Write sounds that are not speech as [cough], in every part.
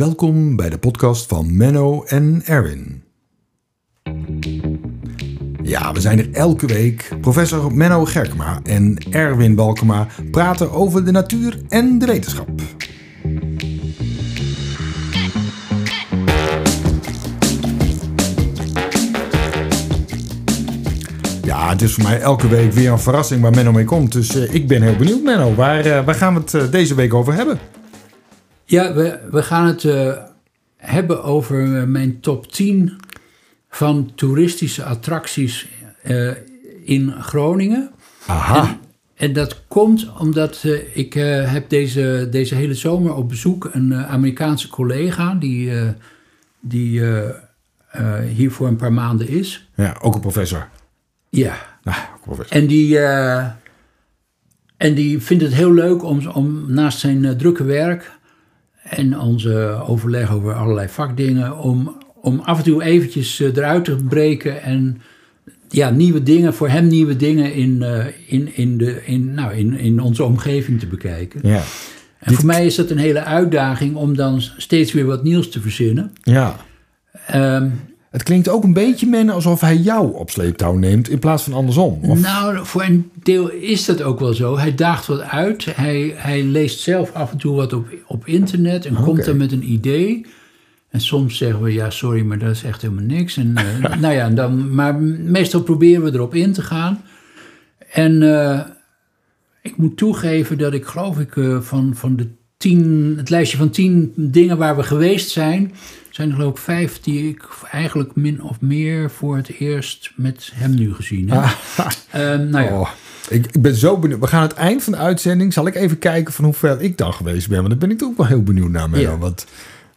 Welkom bij de podcast van Menno en Erwin. Ja, we zijn er elke week. Professor Menno Gerkema en Erwin Balkema praten over de natuur en de wetenschap. Ja, het is voor mij elke week weer een verrassing waar Menno mee komt. Dus eh, ik ben heel benieuwd, Menno. Waar, eh, waar gaan we het eh, deze week over hebben? Ja, we, we gaan het eh, hebben over eh, mijn top 10 van toeristische attracties eh, in Groningen. Aha. En dat komt omdat ik heb deze, deze hele zomer op bezoek een Amerikaanse collega die, die hier voor een paar maanden is. Ja, ook een professor. Ja, ook een professor. en die, en die vindt het heel leuk om, om naast zijn drukke werk en onze overleg over allerlei vakdingen, om, om af en toe eventjes eh, eruit te breken en ja, nieuwe dingen, voor hem nieuwe dingen in, eh, in, in, de, in, nou, in, in onze omgeving te bekijken. Ja. En voor mij is dat een hele uitdaging om dan steeds weer wat nieuws te verzinnen. ja. Ehm, Het klinkt ook een beetje, men, alsof hij jou op sleeptouw neemt in plaats van andersom. Of, Nou, voor een deel is dat ook wel zo. Hij daagt wat uit. Hij, hij leest zelf af en toe wat op, op internet en komt dan met een idee. En soms zeggen we, ja, sorry, maar dat is echt helemaal niks. En, eh, [laughs] nou ja, dan, maar meestal proberen we erop in te gaan. En eh, ik moet toegeven dat ik geloof ik eh, van, van de tien, het lijstje van tien dingen waar we geweest zijn, zijn er geloof ik vijf die ik eigenlijk min of meer voor het eerst met hem nu gezien heb. Ehm, nou ja, Oh, ik, ik ben zo benieuwd. We gaan aan het eind van de uitzending. Zal ik even kijken van hoe ver ik dan geweest ben? Want daar ben ik ook wel heel benieuwd naar. Menno. Ja. Want,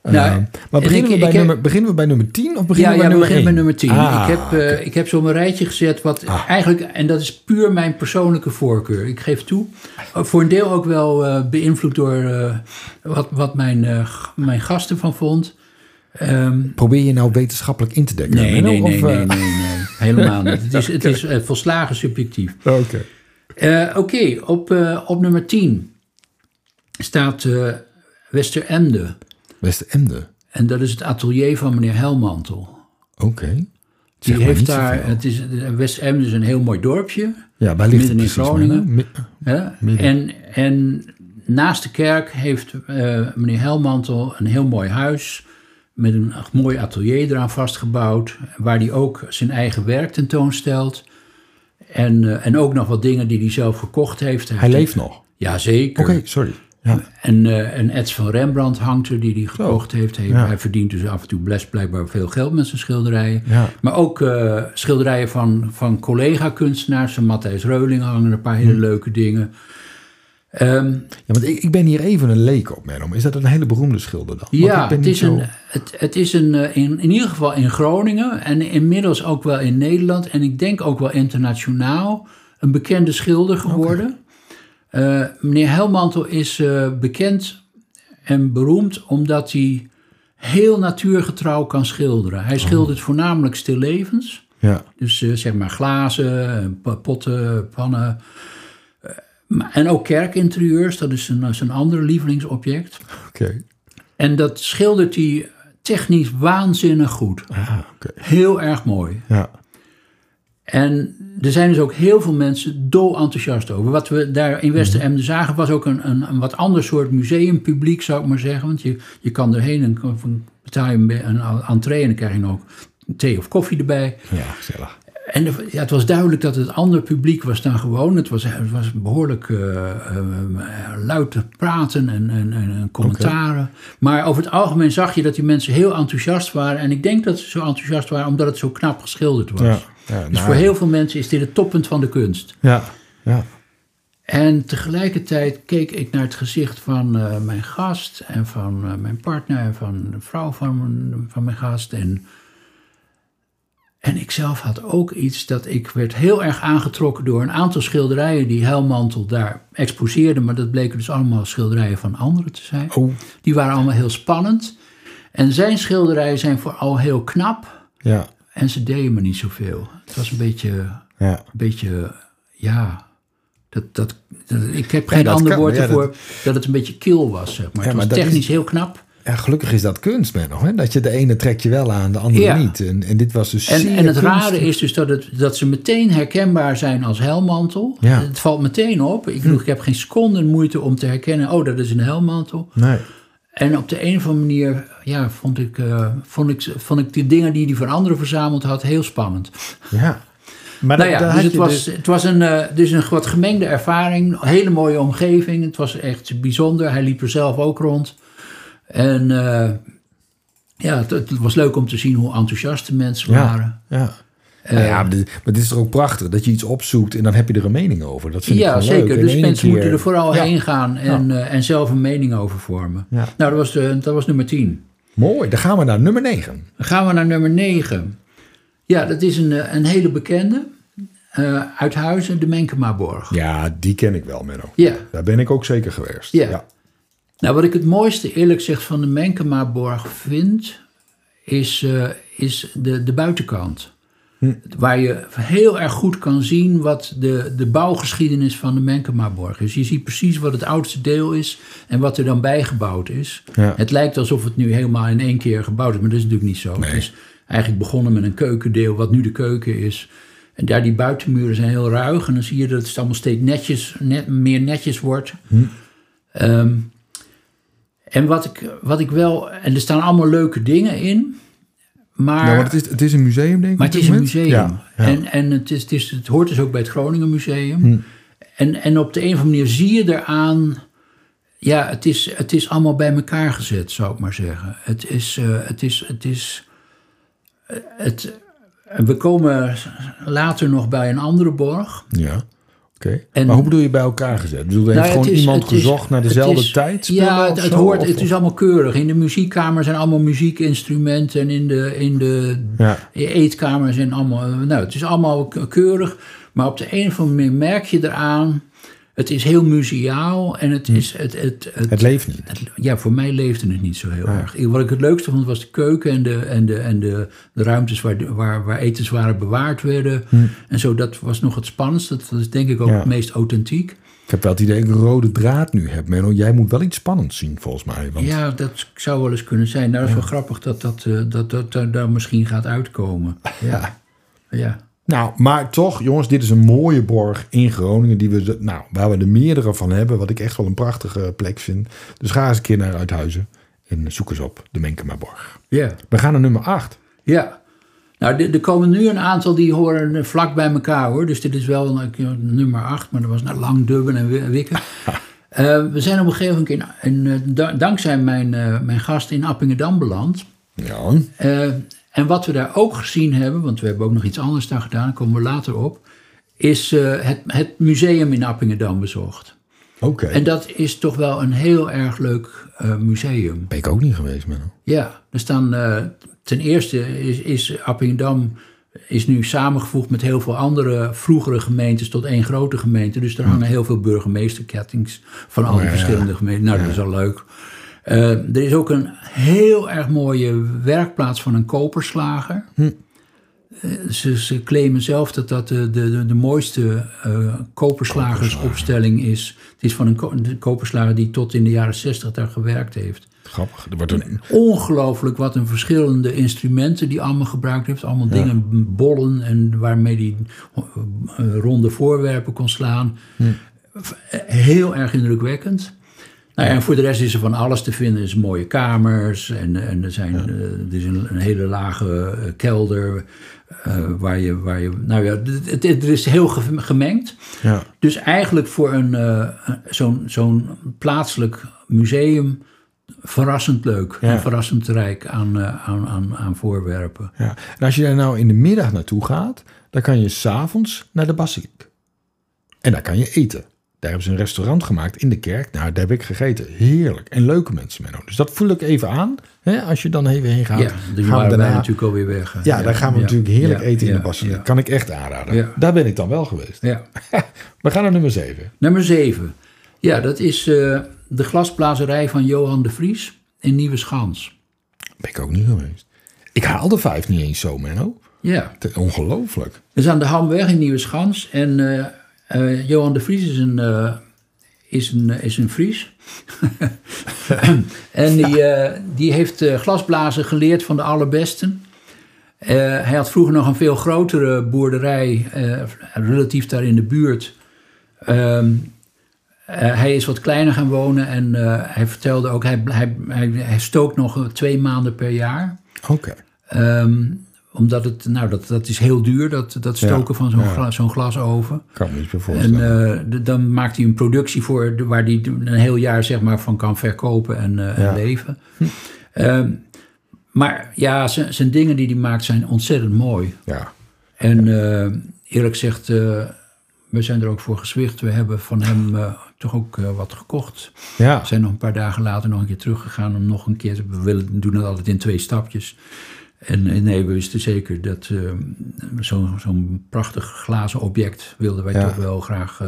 eh, Nou, maar beginnen, ik- we bij heb- nummer, beginnen we bij nummer 10 of beginnen ja, we bij ja, we nummer beginnen 1? met nummer 10. Ah, ik, heb, eh, ik heb zo een rijtje gezet wat eigenlijk, en dat is puur mijn persoonlijke voorkeur. Ik geef toe, eh, voor een deel ook wel eh, beïnvloed door wat, wat mijn, mijn gasten van vond. Ehm, Probeer je nou wetenschappelijk in te dekken? nee, nee, nee, of, nee, eh, nee, nee, helemaal niet. Het is, het is eh, volslagen subjectief. [laughs] Oké. Eh, Oké, op, eh, op nummer 10 staat eh Westeremde. Westeremde. En dat is het atelier van meneer Helmantel. Oké. Die Zeg maar heeft daar, het is, West-Emden is een heel mooi dorpje. Ja, waar ligt midden in? Groningen. Midden. En, en naast de kerk heeft eh, meneer Helmantel een heel mooi huis. Met een mooi atelier eraan vastgebouwd. Waar hij ook zijn eigen werk tentoonstelt. En, eh, en ook nog wat dingen die hij zelf gekocht heeft. Hij leeft nog. Ja, zeker. Oké, sorry. Ja. En eh, een ets van Rembrandt hangt er die hij gekocht heeft. Hij, Ja. hij verdient dus af en toe best blijkbaar veel geld met zijn schilderijen. Ja. Maar ook eh, schilderijen van, van collega-kunstenaars. Van Matthijs Reuling hangen er een paar hele Hm. leuke dingen. Ehm, Ja, want ik, ik ben hier even een leek op, Menno. Is dat een hele beroemde schilder dan? Want ja, het is, zo- een, het, het is een, eh, in, in ieder geval in Groningen en inmiddels ook wel in Nederland en ik denk ook wel internationaal een bekende schilder geworden. Eh, meneer Helmantel is eh, bekend en beroemd omdat hij heel natuurgetrouw kan schilderen. Hij schildert voornamelijk stillevens. Ja. Dus eh, zeg maar glazen, potten, pannen. En ook kerkinterieurs, dat is zijn, zijn andere lievelingsobject. Oké. En dat schildert hij technisch waanzinnig goed. Ah. Heel erg mooi. Ja. En er zijn dus ook heel veel mensen dol enthousiast over. Wat we daar in Westeremden zagen was ook een, een, een wat ander soort museumpubliek, zou ik maar zeggen. Want je, je kan erheen en betaal je een, een entree en dan krijg je nog thee of koffie erbij. Ja, gezellig. En ja, het was duidelijk dat het ander publiek was dan gewoon. Het was, het was behoorlijk eh, eh, luid te praten en, en, en, en commentaren. Maar over het algemeen zag je dat die mensen heel enthousiast waren. En ik denk dat ze zo enthousiast waren omdat het zo knap geschilderd was. Ja. Ja, Dus nou, voor heel veel mensen is dit het toppunt van de kunst. Ja. Ja. En tegelijkertijd keek ik naar het gezicht van eh, mijn gast en van mijn partner en van de vrouw van van mijn gast. En, en ik zelf had ook iets dat ik werd heel erg aangetrokken door een aantal schilderijen die Helmantel daar exposeerde. Maar dat bleken dus allemaal schilderijen van anderen te zijn. Oh. Die waren allemaal heel spannend. En zijn schilderijen zijn vooral heel knap. Ja. En ze deden me niet zoveel. Het was een beetje, Ja. een beetje ja, Dat, dat, dat- ik heb geen dat ander woord ja, ervoor dat... het een beetje kil was, zeg maar. Ja, het was technisch is- heel knap. Ja, gelukkig is dat kunst, Menno. Hè? Dat je de ene trek je wel aan, de andere Ja. niet. En, en dit was dus En, en het rare is dus dat, het, dat ze meteen herkenbaar zijn als helmmantel. Ja. Het valt meteen op. Ik, bedoel, ik heb geen seconde moeite om te herkennen, oh, dat is een helmmantel. Nee. En op de een of andere manier ja, vond, ik, eh, vond, ik, vond ik die dingen die hij van anderen verzameld had heel spannend. Ja. Maar Nou ja, dus het was, het was een, eh, dus een wat gemengde ervaring. Hele mooie omgeving. Het was echt bijzonder. Hij liep er zelf ook rond. En eh, ja, het, het was leuk om te zien hoe enthousiast de mensen waren. Ja, ja. Nou ja, dit- maar dit is toch ook prachtig dat je iets opzoekt en dan heb je er een mening over. Dat vind ik Ja, gewoon zeker. leuk. Dus mensen keer- moeten er vooral Ja. heen gaan en, eh, en zelf een mening over vormen. Nou, dat was, de, dat was nummer 10. Mooi, dan gaan we naar nummer 9. Dan gaan we naar nummer 9. Ja, dat is een, eh, een hele bekende. eh uit Huizen, de Menkemaborg. Ja, die ken ik wel, Menno. Ja. Daar ben ik ook zeker geweest. Ja. Nou, wat ik het mooiste eerlijk gezegd van de Menkemaborg vind, is, eh, is de, de buitenkant. Waar je heel erg goed kan zien wat de, de bouwgeschiedenis van de Menkemaborg is. Je ziet precies wat het oudste deel is en wat er dan bijgebouwd is. Ja. Het lijkt alsof het nu helemaal in één keer gebouwd is, maar dat is natuurlijk niet zo. Nee. Het is eigenlijk begonnen met een keukendeel, wat nu de keuken is. En daar die buitenmuren zijn heel ruig. En dan zie je dat het allemaal steeds netjes, net, meer netjes wordt. Ehm, en wat ik, wat ik wel... En er staan allemaal leuke dingen in. Maar, het is, het is een museum, denk ik. maar het is een museum. Ja, ja. En, en het, is, het, is, het hoort dus ook bij het Groningen Museum. Hm. En, en op de een of andere manier zie je eraan... Ja, het is, het is allemaal bij elkaar gezet, zou ik maar zeggen. Het is... eh, het is, het is eh, het, we komen later nog bij een andere borg. Ja, En- Maar hoe bedoel je bij elkaar gezet? Bedoel, heeft Nou ja, gewoon is- iemand is- gezocht naar dezelfde is- tijd? Ja, het, het, hoort, of- het is allemaal keurig. In de muziekkamer zijn allemaal muziekinstrumenten. En in de, in de Ja. eetkamer zijn allemaal... Nou, het is allemaal keurig. Maar op de een of andere manier merk je eraan... Het is heel muziaal en het is... Het, het, het, Hm. Het leeft niet. het- ja, voor mij leefde het niet zo heel erg. Wat ik het leukste vond was de keuken en de, en de, en de, de ruimtes waar, waar, waar etenswaren bewaard werden. En zo, dat was nog het spannendste. Dat is denk ik ook Hm. Ja. het meest authentiek. Ik heb wel het idee dat ik een rode draad nu heb, Menno. Jij moet wel iets spannends zien, volgens mij. Want, Ja, dat zou wel eens kunnen zijn. Nou, dat is wel grappig dat dat, eh, dat, dat, dat daar misschien gaat uitkomen. [laughs] ja. Ja. Nou, maar toch, jongens, dit is een mooie borg in Groningen. Die we, nou, waar we er meerdere van hebben. Wat ik echt wel een prachtige plek vind. Dus ga eens een keer naar Uithuizen. En zoek eens op de Menkemaborg. Ja. We gaan naar nummer 8. ja. Nou, er komen nu een aantal die horen eh, vlak bij elkaar hoor. Dus dit is wel een, nummer 8, maar dat was nou lang dubben en wi- wikken. [laughs] Eh, we zijn op een gegeven moment in, in, eh, da- dankzij mijn, mijn gast in Appingedam beland. Ja. Eh, en wat we daar ook gezien hebben, want we hebben ook nog iets anders daar gedaan, daar komen we later op, is eh, het, het museum in Appingedam bezocht. Oké. En dat is toch wel een heel erg leuk eh, museum. Ben ik ook niet geweest, Menno. Ja, er staan eh, ten eerste is, is Appingedam is nu samengevoegd met heel veel andere vroegere gemeentes tot één grote gemeente. Dus er hangen heel veel burgemeesterkettings van alle ja. verschillende gemeenten. Nou, dat is al leuk. Eh, er is ook een heel erg mooie werkplaats van een koperslager. Eh, Ze, ze claimen zelf dat dat de, de, de, mooiste eh, koperslagersopstelling is. Het is van een ko- de koperslager die tot in de jaren zestig daar gewerkt heeft. Grappig. Er wordt een, Ongelooflijk wat een verschillende instrumenten die allemaal gebruikt heeft. Allemaal dingen, bollen en waarmee die ronde voorwerpen kon slaan. Heel erg indrukwekkend. Nou ja, en voor de rest is er van alles te vinden. Er zijn mooie kamers en, en er, zijn, eh, er is een, een hele lage eh, kelder. eh, waar je, waar je, nou ja, het, is heel ge- gemengd. ja. Dus eigenlijk voor een, zo'n, zo'n plaatselijk museum verrassend leuk Ja. en verrassend rijk aan, aan, aan, aan voorwerpen. Ja. En als je daar nou in de middag naartoe gaat, dan kan je s'avonds naar de Basiliek. En daar kan je eten. Daar hebben ze een restaurant gemaakt in de kerk. Nou, daar heb ik gegeten. Heerlijk. En leuke mensen, Menno. Dus dat voel ik even aan. Hè, als je dan even heen gaat. Ja, die gaan we daarna... natuurlijk alweer weg. Ja, daar gaan we ja, natuurlijk heerlijk ja, eten in de Basiliek. ja. Kan ik echt aanraden. Ja. Daar ben ik dan wel geweest. Ja. [laughs] We gaan naar nummer 7. Nummer 7. Ja, dat is eh, de glasblazerij van Johan de Vries in Nieuwe Schans. Ben ik ook niet geweest. Ik haal de vijf niet eens zo, Menno. Ja, Ongelooflijk. dat is aan de Hamweg in Nieuwe Schans. En eh, eh, Johan de Vries is een, eh, is een, is een Fries. [laughs] en die, eh, die heeft glasblazen geleerd van de allerbesten. Hij had vroeger nog een veel grotere boerderij, relatief daar in de buurt. Ehm, eh, hij is wat kleiner gaan wonen en hij vertelde ook, hij, hij, hij, stookt nog twee maanden per jaar. Oké. Ehm, omdat het, nou, dat, dat is heel duur, dat, dat stoken Ja, van zo'n ja. gla- zo'n glasoven. Kan me meer En voorstellen. eh, dan maakt hij een productie voor de- waar hij een heel jaar zeg maar, van kan verkopen en, eh, en leven. Ehm, maar ja, zijn dingen die hij maakt zijn ontzettend mooi. ja. En eh, eerlijk gezegd, we zijn er ook voor gezwicht. We hebben van hem toch ook wat gekocht. Ja. We zijn nog een paar dagen later nog een keer teruggegaan om nog een keer... te- We willen, doen het altijd in twee stapjes. En nee, we wisten zeker dat eh, zo'n zo'n prachtig glazen object wilden wij Ja. toch wel graag... eh,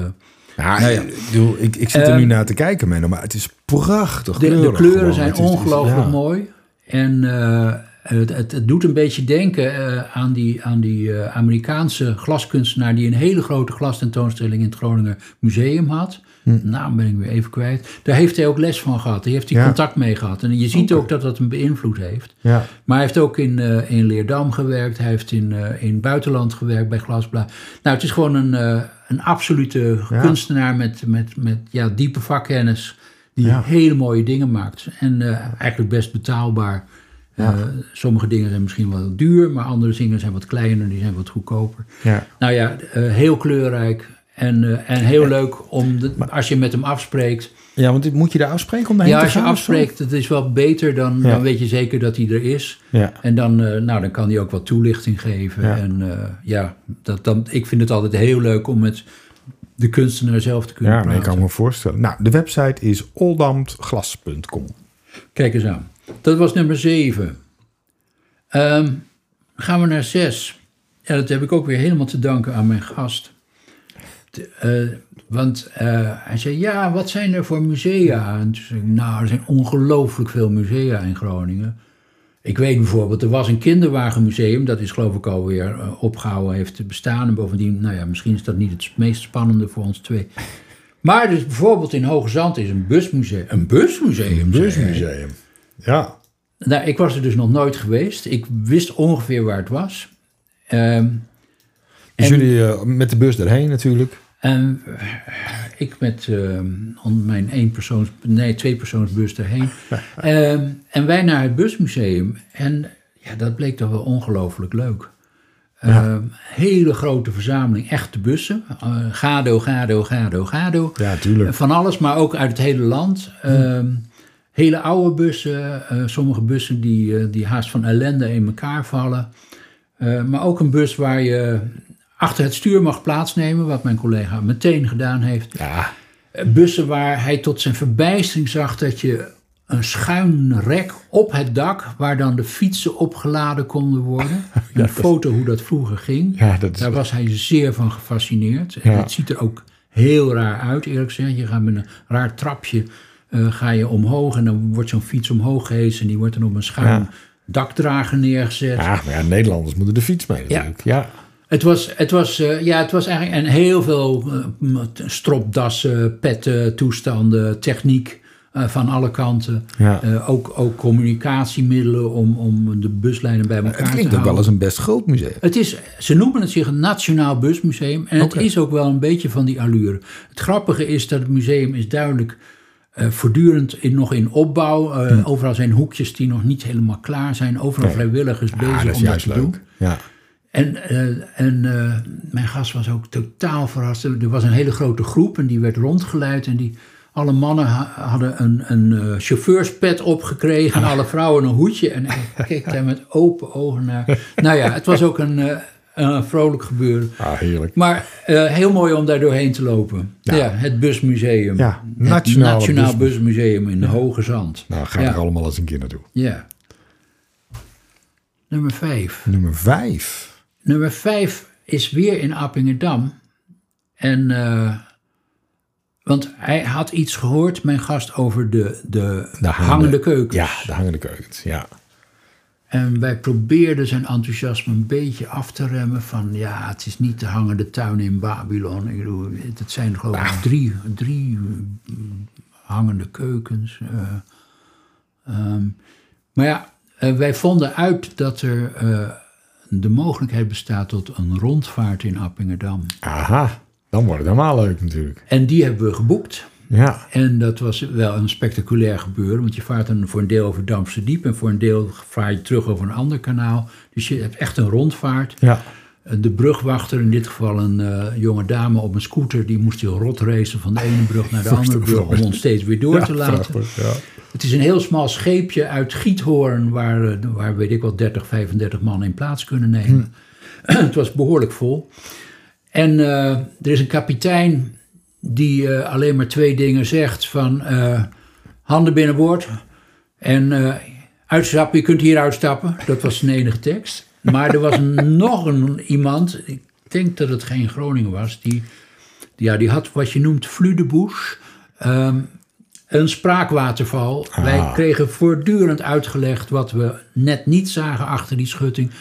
Ja, Nou ja. Ik, bedoel, ik, ik zit er nu Ehm, naar te kijken, Menno, maar het is prachtig De, kleuren gewoon. zijn ongelooflijk ja. mooi. En eh, het, het, het doet een beetje denken aan die, aan die Amerikaanse glaskunstenaar... die een hele grote glastentoonstelling in het Groninger Museum had. Hm. Naam ben ik weer even kwijt. Daar heeft hij ook les van gehad. Daar heeft hij Ja. contact mee gehad. En je ziet ook dat dat hem beïnvloed heeft. Ja. Maar hij heeft ook in, eh, in Leerdam gewerkt. Hij heeft in, eh, in buitenland gewerkt bij Glasbla. Nou, het is gewoon een, eh, een absolute Ja. kunstenaar met, met, met ja, diepe vakkennis. Die hele mooie dingen maakt. En eigenlijk best betaalbaar. Ja. Sommige dingen zijn misschien wel duur, maar andere dingen zijn wat kleiner, die zijn wat goedkoper. Ja. Nou ja, heel kleurrijk en, eh, en heel leuk om, de, als je met hem afspreekt. ja, want moet je daar afspreken om daarheen Ja, te als je gaan of zo? afspreekt, het is wel beter, dan, Ja. dan weet je zeker dat hij er is. Ja. En dan, eh, nou, dan kan hij ook wat toelichting geven. Ja. En eh, ja, dat, dan, ik vind het altijd heel leuk om met de kunstenaar zelf te kunnen Ja, nee, ik praten. kan me voorstellen. Nou, de website is oldamtglas.com. Kijk eens aan. Dat was nummer 7. gaan we naar 6. Ja, dat heb ik ook weer helemaal te danken aan mijn gast. Eh, want eh, hij zei, ja, wat zijn er voor musea? En toen zei ik, nou, er zijn ongelooflijk veel musea in Groningen. Ik weet bijvoorbeeld, er was een kinderwagenmuseum, dat is geloof ik alweer uh, opgehouden, heeft te bestaan. En bovendien, nou ja, misschien is dat niet het meest spannende voor ons twee. Maar dus bijvoorbeeld in Hoge Zand is een busmuseum. Een busmuseum? hij. Busmuseum. Ja. Nou, ik was er dus nog nooit geweest. Ik wist ongeveer waar het was. Ehm, Dus En- jullie eh, met de bus erheen natuurlijk. En eh, ik met on- mijn één nee, twee persoonsbus erheen. [laughs] Ehm, en wij naar het busmuseum. En ja, dat bleek toch wel ongelooflijk leuk. Ehm, hele grote verzameling echte bussen. Eh, Gado, Gado, Gado, Gado. Ja, tuurlijk. Van alles, maar ook uit het hele land. Ehm, hele oude bussen, sommige bussen die, die haast van ellende in elkaar vallen. Maar ook een bus waar je achter het stuur mag plaatsnemen, wat mijn collega meteen gedaan heeft. Ja. Eh, Bussen waar hij tot zijn verbijstering zag dat je een schuin rek op het dak, waar dan de fietsen opgeladen konden worden. [laughs] Een foto hoe dat vroeger ging. Ja, dat is... Daar was hij zeer van gefascineerd. En. Het ziet er ook heel raar uit, eerlijk gezegd. Je gaat met een raar trapje eh, ga je omhoog en dan wordt zo'n fiets omhoog gehesen en die wordt dan op een schuin dakdrager neergezet. Ja, maar ja, Nederlanders moeten de fiets mee natuurlijk. Ja. Het was, het, was, eh, ja, het was eigenlijk en heel veel m- stropdassen, petten, toestanden, techniek eh, van alle kanten. Ja. Ook, ook communicatiemiddelen om, om de buslijnen bij elkaar Het te klinkt ook houden. wel eens een best groot museum. Het is, ze noemen het zich een Nationaal Busmuseum. En het is ook wel een beetje van die allure. Het grappige is dat het museum is duidelijk voortdurend in, nog in opbouw. Eh, Overal zijn hoekjes die nog niet helemaal klaar zijn. Overal Nee. vrijwilligers bezig is om dat te leuk. doen. Ja. En, eh, en eh, mijn gast was ook totaal verrast. Er was een hele grote groep en die werd rondgeleid. En die, alle mannen ha- hadden een, een eh, chauffeurspet opgekregen. En alle [laughs] vrouwen een hoedje. En ik keek daar met open ogen naar. Nou ja, het was ook een, een vrolijk gebeuren. Ah, heerlijk. Maar heel mooi om daar doorheen te lopen. Ja. Ja, het busmuseum. Ja, Nationaal Bus- Busmuseum in de Hoge Zand. Nou, ga ja. er allemaal eens een keer naartoe. ja. Nummer vijf. Nummer vijf. Nummer vijf is weer in Appingedam. En, eh, want hij had iets gehoord, mijn gast, over de, de, De hangende keukens. Ja, de hangende keukens. Ja. En wij probeerden zijn enthousiasme een beetje af te remmen. Van ja, het is niet de hangende tuin in Babylon. Ik bedoel, het zijn geloof ik drie, drie mm, hangende keukens. eh. Ehm, maar ja, eh, wij vonden uit dat er eh, de mogelijkheid bestaat tot een rondvaart in Appingedam. Aha, dan wordt het helemaal leuk natuurlijk. En die hebben we geboekt. Ja, En dat was wel een spectaculair gebeuren, want je vaart dan voor een deel over Damse Diep en voor een deel vaar je terug over een ander kanaal. Dus je hebt echt een rondvaart. ja. De brugwachter, in dit geval een eh, jonge dame op een scooter, die moest heel rot racen van de ene brug naar de [laughs] andere brug om ons steeds weer door Ja, te laten. prachtig, ja. Het is een heel smal scheepje uit Giethoorn, waar, eh, waar weet ik wel 30, 35 man in plaats kunnen nemen. [clears throat] het was behoorlijk vol. En eh, er is een kapitein die eh, alleen maar twee dingen zegt: van eh, handen binnenboord en uitstappen, je kunt hier uitstappen. Dat was zijn enige tekst. Maar er was [laughs] nog een iemand, ik denk dat het geen Groningen was, die, ja, die had wat je noemt Fludeboes. Ehm een spraakwaterval. Wij kregen voortdurend uitgelegd wat we net niet zagen achter die schutting.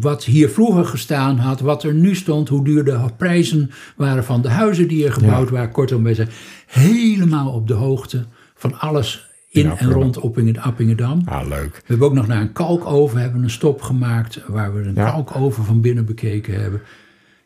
Wat hier vroeger gestaan had, wat er nu stond, hoe duur de prijzen waren van de huizen die er gebouwd waren. Kortom, wij zijn helemaal op de hoogte van alles in en rond Oppingen- Appingedam. Ah, leuk. We hebben ook nog naar een kalkoven hebben een stop gemaakt, waar we een Ja. kalkoven van binnen bekeken hebben.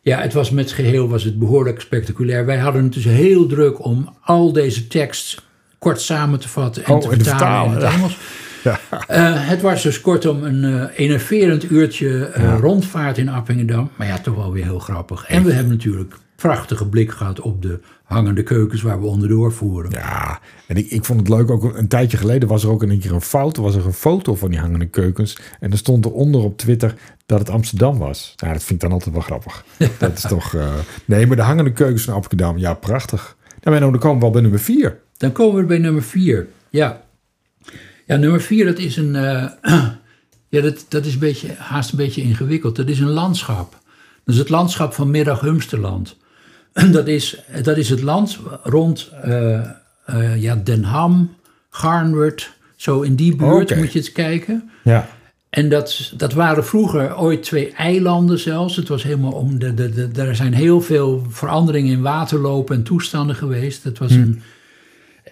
Ja, het was met geheel was het behoorlijk spectaculair. Wij hadden het dus heel druk om al deze tekst kort samen te vatten en Oh, te en te vertalen in het ja. Engels. [laughs] Eh, het was dus kortom een eh enerverend uurtje eh, rondvaart in Appingedam. Maar ja, toch wel weer heel grappig. En we hebben natuurlijk prachtige blik gehad op de hangende keukens waar we onderdoor voeren. Ja, en ik, ik vond het leuk. Ook een tijdje geleden was er ook een keer een fout. Er was er een foto van die hangende keukens. En er stond eronder op Twitter dat het Amsterdam was. Nou, dat vind ik dan altijd wel grappig. [laughs] Dat is toch... Nee, maar de hangende keukens van Amsterdam. Ja, prachtig. Nou, dan komen we wel bij nummer vier. Dan komen we bij nummer vier. Ja, ja nummer vier dat is een... eh, [clears throat] ja, dat, dat is een beetje, haast een beetje ingewikkeld. Dat is een landschap. Dat is het landschap van Middag-Humsterland. [clears throat] Dat is, dat is het land rond eh, eh, ja, Den Ham, Garnwerd. Zo in die buurt moet je eens kijken. Ja. En dat, dat waren vroeger ooit twee eilanden zelfs. Het was helemaal om de, de, de, er zijn heel veel veranderingen in waterlopen en toestanden geweest. Dat was een,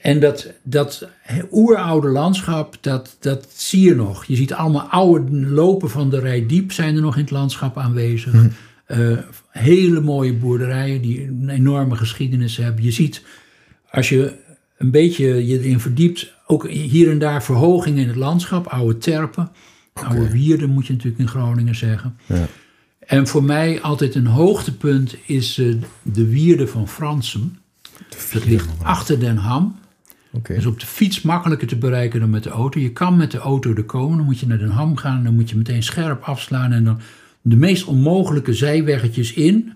en dat, dat oeroude landschap, dat, dat zie je nog. Je ziet allemaal oude lopen van de Rijdiep zijn er nog in het landschap aanwezig. Eh, hele mooie boerderijen die een enorme geschiedenis hebben. Je ziet, als je een beetje je erin verdiept, ook hier en daar verhogingen in het landschap. Oude terpen, oude wierden moet je natuurlijk in Groningen zeggen. Ja. En voor mij altijd een hoogtepunt is eh, de wierde van Fransum. Dat ligt achter Den Ham. Oké. is op de fiets makkelijker te bereiken dan met de auto. Je kan met de auto er komen, dan moet je naar Den Ham gaan, dan moet je meteen scherp afslaan en dan de meest onmogelijke zijweggetjes in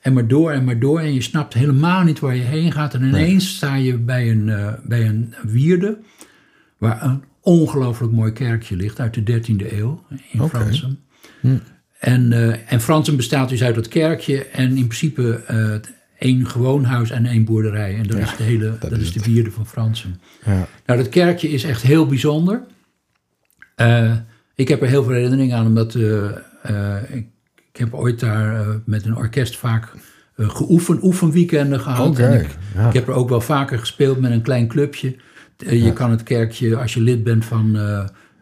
en maar door en maar door. En je snapt helemaal niet waar je heen gaat. En ineens sta je bij een, eh, bij een wierde waar een ongelooflijk mooi kerkje ligt uit de 13e eeuw in Oké. Fransum. En, eh en Fransum bestaat dus uit dat kerkje en in principe eh één gewoon huis en één boerderij. En dat is de hele, dat, is de wierde van Fransum. Ja. Nou, dat kerkje is echt heel bijzonder. Eh, ik heb er heel veel herinneringen aan, omdat eh, eh, ik, ik heb ooit daar met een orkest vaak geoefend, oefenweekenden gehad. En ik, ja. ik heb er ook wel vaker gespeeld met een klein clubje. Je kan het kerkje, als je lid bent van,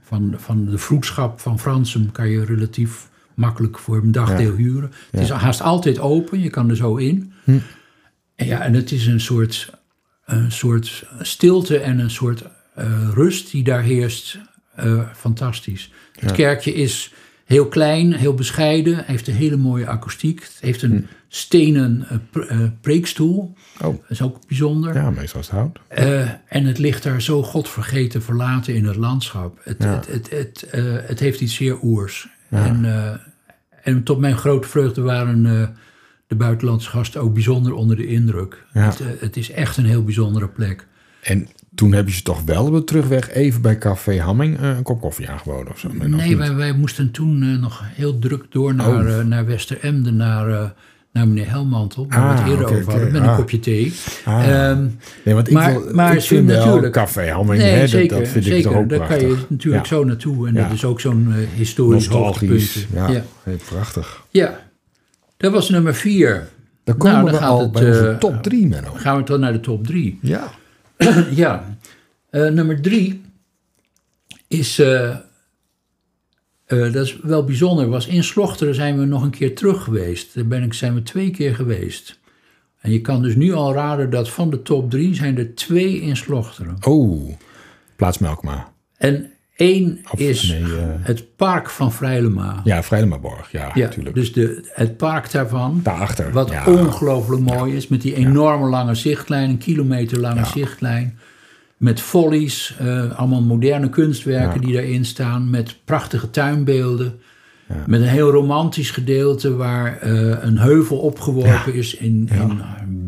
van, van de vroedschap van Fransum, kan je relatief makkelijk voor een dagdeel huren. Het is haast altijd open, je kan er zo in. En ja, en het is een soort, een soort stilte en een soort eh, rust die daar heerst. Eh, fantastisch. Het kerkje is heel klein, heel bescheiden, heeft een hele mooie akoestiek. Het heeft een stenen eh, pre- preekstoel. Oh, Dat is ook bijzonder. ja, meestal is het hout. En het ligt daar zo godvergeten verlaten in het landschap. Het, Ja. het, het, het, het heeft iets zeer oers. En, en tot mijn grote vreugde waren eh, de buitenlandse gasten ook bijzonder onder de indruk. Ja. Het, eh, het is echt een heel bijzondere plek. En toen hebben ze toch wel op de terugweg even bij Café Hamming eh, een kop koffie aangeboden of zo. Nee, wij, wij moesten toen nog heel druk door naar, Oh. naar Westeremden, naar, naar meneer Helmantel, waar we Ah, het eerder oké, over hadden, oké. met een Ah. kopje thee. Ah. Ehm, Nee, want ik, maar- wil, maar ik vind natuurlijk- caféhamming, nee, hè, zeker, dat, dat vind zeker. ik toch ook Daar prachtig. kan je natuurlijk Ja. zo naartoe. En Ja. dat is ook zo'n eh, historisch hoogtepunt. ja. ja. Nee, prachtig. Ja, dat was nummer vier. Dan komen Nou, dan we gaat al het, bij onze eh, top 3, Menno. Gaan we dan naar de top drie. Ja. [clears throat] ja, Eh, nummer drie is, eh, eh, dat is wel bijzonder, was in Slochteren zijn we nog een keer terug geweest. Daar ben ik, zijn we twee keer geweest. En je kan dus nu al raden dat van de top drie zijn er twee in Slochteren. Oh, plaats Melkma. En één Of, is nee, eh, het park van Vrijlema. Ja, Vrijlemaborg. Ja, Ja, natuurlijk. dus de, het park daarvan, Daarachter. wat ja. ongelooflijk mooi is, met die enorme lange zichtlijn, een kilometer lange zichtlijn. Met follies, eh, allemaal moderne kunstwerken Ja. die daarin staan, met prachtige tuinbeelden. Met een heel romantisch gedeelte waar eh, een heuvel opgeworpen is in, in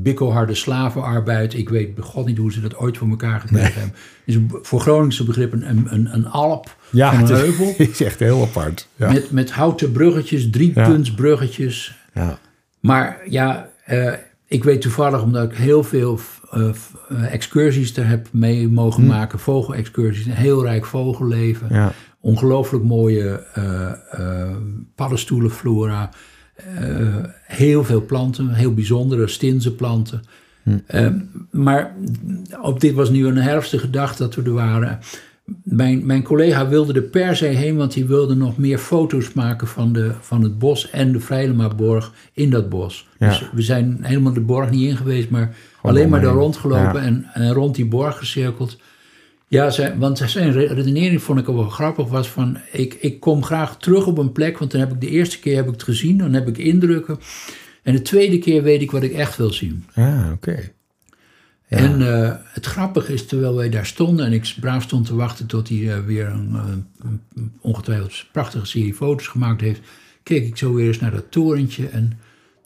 bikkelharde slavenarbeid. Ik weet god niet hoe ze dat ooit voor elkaar gekregen hebben. Is voor Groningse begrip een, een, een, een alp Ja, van een het heuvel. [laughs] is echt heel apart. Ja. Met, met houten bruggetjes, driepuntsbruggetjes. ja. Maar ja, eh, ik weet toevallig, omdat ik heel veel eh, excursies er heb mee mogen maken, vogelexcursies, een heel rijk vogelleven, Hm. Ja. ongelooflijk mooie eh paddenstoelenflora, heel veel planten, heel bijzondere stinzenplanten. Hm. Eh, maar op dit was nu een herfstige dag dat we er waren. Mijn, mijn collega wilde er per se heen, want hij wilde nog meer foto's maken van, de, van het bos en de Vrijlemaborg in dat bos. Ja. Dus we zijn helemaal de borg niet in geweest, maar alleen maar daar rondgelopen Ja. en, en rond die borg gezirkeld. Ja, zijn, want zijn re- redenering vond ik ook wel grappig. Was van, ik, ik kom graag terug op een plek, want dan heb ik de eerste keer heb ik het gezien, dan heb ik indrukken. En de tweede keer weet ik wat ik echt wil zien. Ah, oké. Ja. En eh, het grappige is, terwijl wij daar stonden en ik braaf stond te wachten tot hij eh, weer een, eh, een- een ongetwijfeld prachtige serie foto's gemaakt heeft, keek ik zo weer eens naar dat torentje. En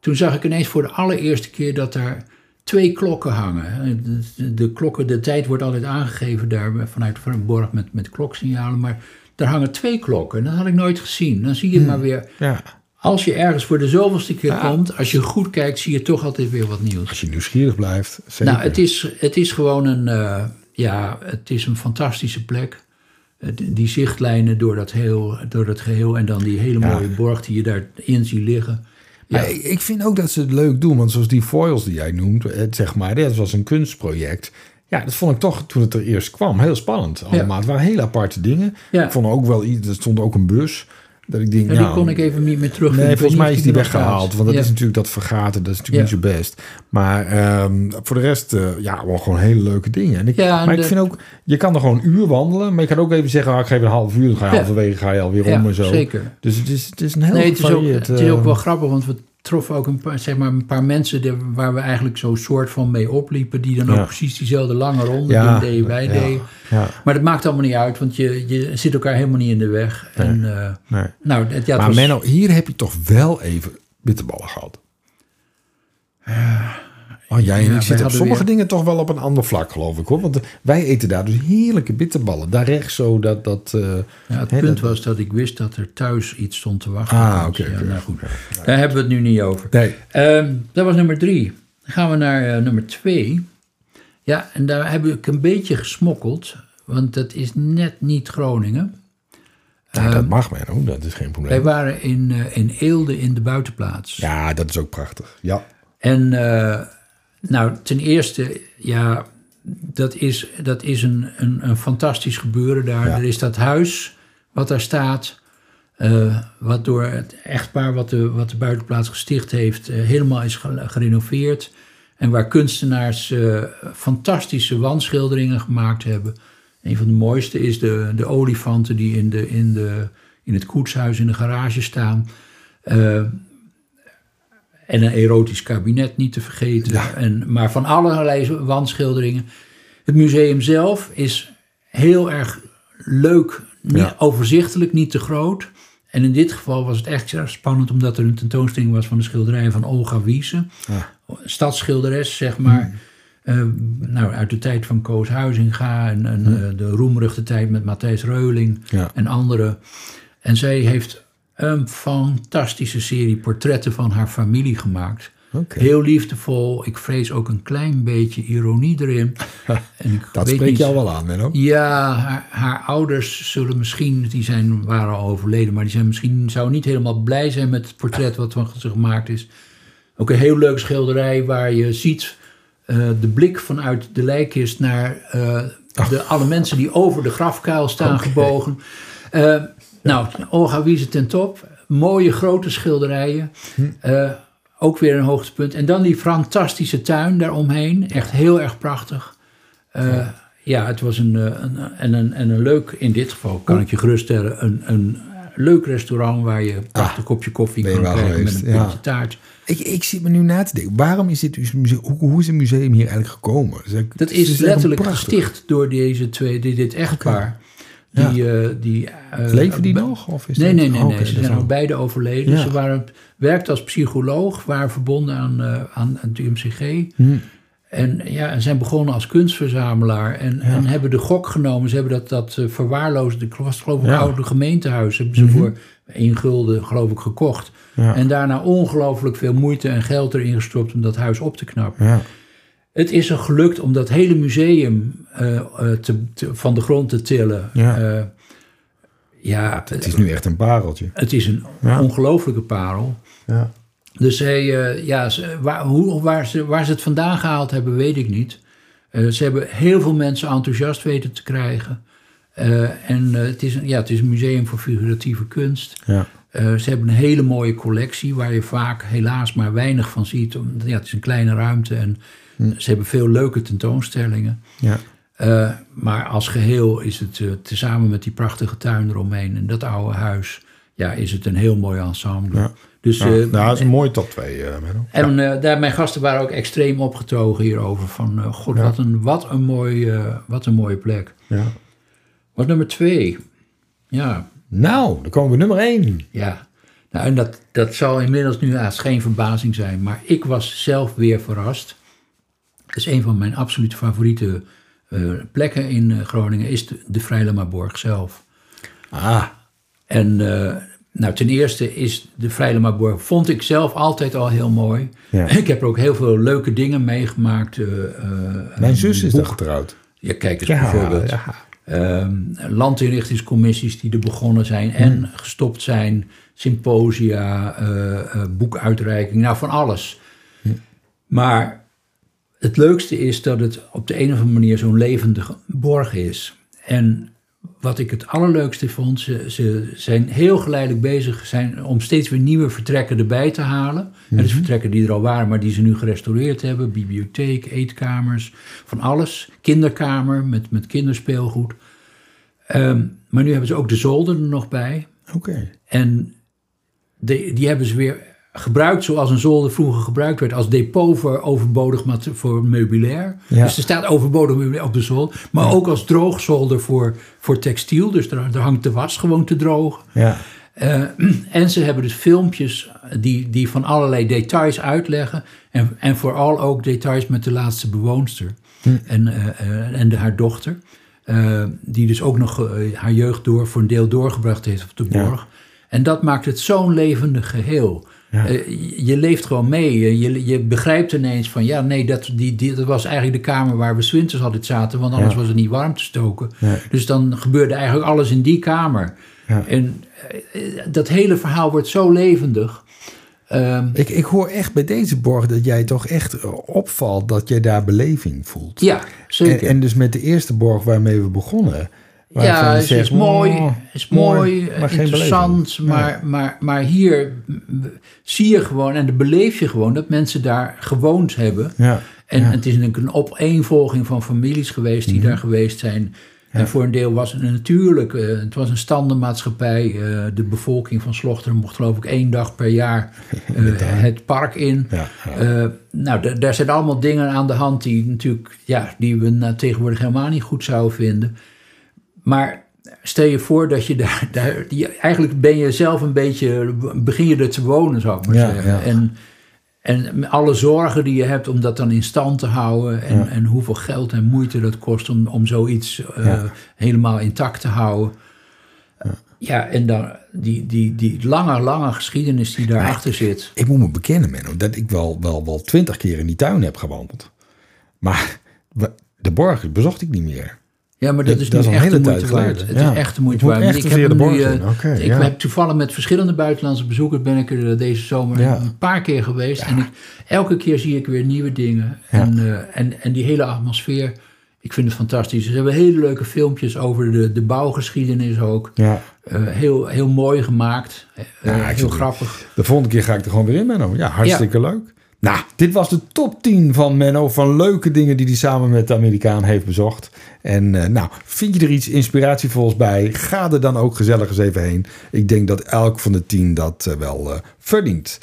toen zag ik ineens voor de allereerste keer dat daar twee klokken hangen. De, klokken, de tijd wordt altijd aangegeven daar vanuit borg met, met kloksignalen, maar daar hangen twee klokken. En dat had ik nooit gezien. Dan zie je maar weer, Ja. Als je ergens voor de zoveelste keer komt, als je goed kijkt, zie je toch altijd weer wat nieuws. Als je nieuwsgierig blijft. Zeker. Nou, het is, het is gewoon een, eh, ja, het is een fantastische plek. Eh, die- zichtlijnen door dat, heel, door dat geheel en dan die hele Ja. mooie borg die je daarin ziet liggen. Ja, Maar ik, vind ook dat ze het leuk doen. Want zoals die foils die jij noemt, het, zeg maar, dat was een kunstproject. Ja, dat vond ik toch, toen het er eerst kwam, heel spannend. Allemaal. Het waren hele aparte dingen. Ja. Ik vond ook wel iets, er stond ook een bus. Dat ik denk, Ja, die nou, kon ik even niet meer terug. Nee, volgens mij is die weggehaald. Want dat Ja. is natuurlijk dat vergaten. Dat is natuurlijk Ja. niet zo best. Maar ehm, voor de rest, eh, ja, wel gewoon hele leuke dingen. En ik, Ja, en maar ik vind ook, je kan er gewoon een uur wandelen. Maar je kan ook even zeggen, ah, ik geef een half uur. Dan ga je halverwege ga je alweer om en zo. zeker. Dus het is, het is een heel Nee, het is, ook, het is ook eh, wel grappig, want we troffen ook een paar, zeg maar, een paar mensen die- waar we eigenlijk zo soort van mee opliepen. Die dan Ja. ook precies diezelfde lange ronde Ja, doen, deden wij ja, deden. Ja, Maar dat maakt allemaal niet uit, want je, je zit elkaar helemaal niet in de weg. En, eh, nee. nou, het, ja, maar was- Menno, hier heb je toch wel even bitterballen gehad. Oh, jij en Ja, ik zitten op sommige weer- dingen toch wel op een ander vlak, geloof ik. hoor. Want wij eten daar dus heerlijke bitterballen. Daar rechts zo dat... dat eh, Ja, het hè, punt dat- was dat ik wist dat er thuis iets stond te wachten. Ah, oké, ja, nou goed. Daar hebben we het nu niet over. Nee, Ehm, dat was nummer drie. Dan gaan we naar eh, nummer twee. Ja, en daar heb ik een beetje gesmokkeld. Want dat is net niet Groningen. dat mag Menno. Dat is geen probleem. Wij waren in, eh, in Eelde in de buitenplaats. Ja, dat is ook prachtig. Ja. En nou, ten eerste, ja, dat is, dat is een, een, een fantastisch gebeuren daar. Ja. Er is dat huis wat daar staat, eh, wat door het echtpaar wat de, wat de buitenplaats gesticht heeft, eh, helemaal is ge- gerenoveerd. En waar kunstenaars eh, fantastische wandschilderingen gemaakt hebben. Een van de mooiste is de, de olifanten die in, de, in, de, in het koetshuis in de garage staan. En een erotisch kabinet niet te vergeten. Ja. En, maar van allerlei wandschilderingen. Het museum zelf is heel erg leuk, niet, Ja. overzichtelijk, niet te groot. En in dit geval was het echt spannend, omdat er een tentoonstelling was van de schilderijen van Olga Wiese. Ah. Stadsschilderes, zeg maar. Eh, nou, uit de tijd van Koos Huizinga en, en eh, de roemruchte tijd met Matthijs Reuling Ja. en anderen. En zij heeft een fantastische serie portretten van haar familie gemaakt. Heel liefdevol. Ik vrees ook een klein beetje ironie erin. [laughs] En ik Dat weet spreekt niet- jou wel aan, Menno. Ja, haar, haar ouders zullen misschien, die zijn, waren al overleden, maar die zijn misschien, zou niet helemaal blij zijn met het portret wat van ze gemaakt is. Ook een heel leuk schilderij waar je ziet eh, de blik vanuit de lijkkist naar eh, de, alle mensen die over de grafkuil staan gebogen. Eh, Nou, Olga Wiese ten top. Mooie grote schilderijen. Eh, ook weer een hoogtepunt. En dan die fantastische tuin daaromheen. Echt heel erg prachtig. Eh, ja, het was een, eh, een, en, een, en een leuk, in dit geval kan ik je geruststellen, een, een leuk restaurant waar je een prachtig kopje koffie kan krijgen met een ja. taart. Ik, ik zit me nu na te denken. Waarom is dit museum, hoe, hoe is het museum hier eigenlijk gekomen? Dat is letterlijk gesticht door deze twee, dit, dit echtpaar. Die, eh, die, eh, Leven die nog? Of is Nee, nee, nee, Oh, nee. Ze zijn ook beide overleden. Ja. Ze waren, werkten als psycholoog, waren verbonden aan, eh, aan, het UMCG. Hm. En ja, en zijn begonnen als kunstverzamelaar. En, en hebben de gok genomen. Ze hebben dat, dat verwaarloosde, ik was geloof ik Ja. Mhm. oude gemeentehuis. Hebben ze voor één gulden geloof ik gekocht. Ja. En daarna ongelooflijk veel moeite en geld erin gestopt om dat huis op te knappen. Het is er gelukt om dat hele museum eh, eh, te, te- van de grond te tillen. Ja. Eh, ja, Het is nu echt een pareltje. het is een Ja. ongelofelijke parel. Ja. Dus hij, eh, ja, ze- waar, hoe, waar, ze, waar ze het vandaan gehaald hebben, weet ik niet. Ze hebben heel veel mensen enthousiast weten te krijgen. En het, is een, ja, het is een museum voor figuratieve kunst. Ja. Ze hebben een hele mooie collectie waar je vaak helaas maar weinig van ziet. Omdat, ja, het is een kleine ruimte en ze hebben veel leuke tentoonstellingen. Ja. Eh, maar als geheel is het eh, tezamen met die prachtige tuin eromheen en dat oude huis, ja, is het een heel mooi ensemble. Ja. Dus, Ja, eh, nou, dat is een mooie top 2, uh, Menno. en daar, mijn gasten waren ook extreem opgetogen hierover. Van, god, Ja. wat, een, wat, een mooi, eh, wat een mooie plek. Ja. Wat nummer twee? Ja, Nou, dan komen we nummer 1. ja. Nou, en dat, dat zal inmiddels nu haast geen verbazing zijn. Maar ik was zelf weer verrast. Is een van mijn absoluut favoriete eh, plekken in eh, Groningen. Is de, de Vrijlemaborg zelf. Ah, En eh, nou, ten eerste is de Vrijlemaborg, vond ik zelf altijd al heel mooi. Ja. [laughs] Ik heb er ook heel veel leuke dingen meegemaakt. mijn zus is daar getrouwd. Ja, kijk eens Ja, bijvoorbeeld. ja. Ehm, landinrichtingscommissies die er begonnen zijn en gestopt zijn. Symposia, eh, eh, boekuitreiking, nou van alles. Maar het leukste is dat het op de een of andere manier zo'n levendige borg is. En wat ik het allerleukste vond, ze, ze zijn heel geleidelijk bezig zijn om steeds weer nieuwe vertrekken erbij te halen. En dus vertrekken die er al waren, maar die ze nu gerestaureerd hebben. Bibliotheek, eetkamers, van alles. Kinderkamer met, met kinderspeelgoed. Ehm, maar nu hebben ze ook de zolder er nog bij. Oké. En de, die hebben ze weer gebruikt zoals een zolder vroeger gebruikt werd. Als depot voor overbodig voor meubilair. Ja. Dus er staat overbodig meubilair op de zolder. Maar ook als droogzolder voor, voor textiel. Dus daar, daar hangt de was gewoon te drogen. Ja. Eh, [clears throat] en ze hebben dus filmpjes die, die van allerlei details uitleggen. En, en vooral ook details met de laatste bewoonster. En, eh, eh, en de, haar dochter. Die dus ook nog haar jeugd door, voor een deel doorgebracht heeft op de borg. En dat maakt het zo'n levendig geheel. Ja. Eh, je- leeft gewoon mee. Je, je, begrijpt ineens van... ja, nee, dat, die, die, dat was eigenlijk de kamer waar we 's winters altijd zaten... want anders Ja. was het niet warm te stoken. Dus dan gebeurde eigenlijk alles in die kamer. Ja. En eh, dat hele verhaal wordt zo levendig. Ehm, Ik, ik hoor echt bij deze borg dat jij toch echt eh, opvalt dat jij daar beleving voelt. ja, En, zeker. en dus met de eerste borg waarmee we begonnen. Ja, het zegt, is mooi, oh, is mooi, maar interessant. Maar, maar, maar hier zie je gewoon en dan beleef je gewoon dat mensen daar gewoond hebben. Ja. En ja. Mhm. het is natuurlijk een opeenvolging van families geweest die daar geweest zijn. En voor een deel was het natuurlijk, eh, het was een standenmaatschappij. eh, de bevolking van Slochteren mocht geloof ik één dag per jaar [laughs] eh, het park in. Ja, ja. Nou, da- daar zijn allemaal dingen aan de hand die natuurlijk, ja, die we nou, tegenwoordig helemaal niet goed zouden vinden. Maar stel je voor dat je daar, daar die, eigenlijk ben je zelf een beetje, begin je er te wonen, zou ik maar Ja, zeggen. ja. En, en alle zorgen die je hebt om dat dan in stand te houden en, Ja. en hoeveel geld en moeite dat kost om, om zoiets eh, helemaal intact te houden. Ja, en dan die, die, die lange, lange geschiedenis die daarachter zit. Ik moet me bekennen, Menno, dat ik wel, wel, wel twintig keer in die tuin heb gewandeld. Maar de borg bezocht ik niet meer. Ja, maar dat is dat nu is echt de moeite waard. Het Ja. is echt de moeite waard. echt Ik heb, hem nu, eh, ik ja. heb toevallig met verschillende buitenlandse bezoekers ben ik er deze zomer Ja. een paar keer geweest. En ik, elke keer zie ik weer nieuwe dingen. En, eh, en, en die hele atmosfeer, ik vind het fantastisch. Ze hebben hele leuke filmpjes over de, de bouwgeschiedenis ook. Ja. Eh, heel, heel mooi gemaakt. Eh, heel grappig. De volgende keer ga ik er gewoon weer in, Menno. Ja, hartstikke leuk. Nou, dit was de top 10 van Menno. Van leuke dingen die hij samen met de Amerikaan heeft bezocht. En eh, nou, vind je er iets inspiratievols bij? Ga er dan ook gezellig eens even heen. Ik denk dat elk van de 10 dat eh, wel eh, verdient.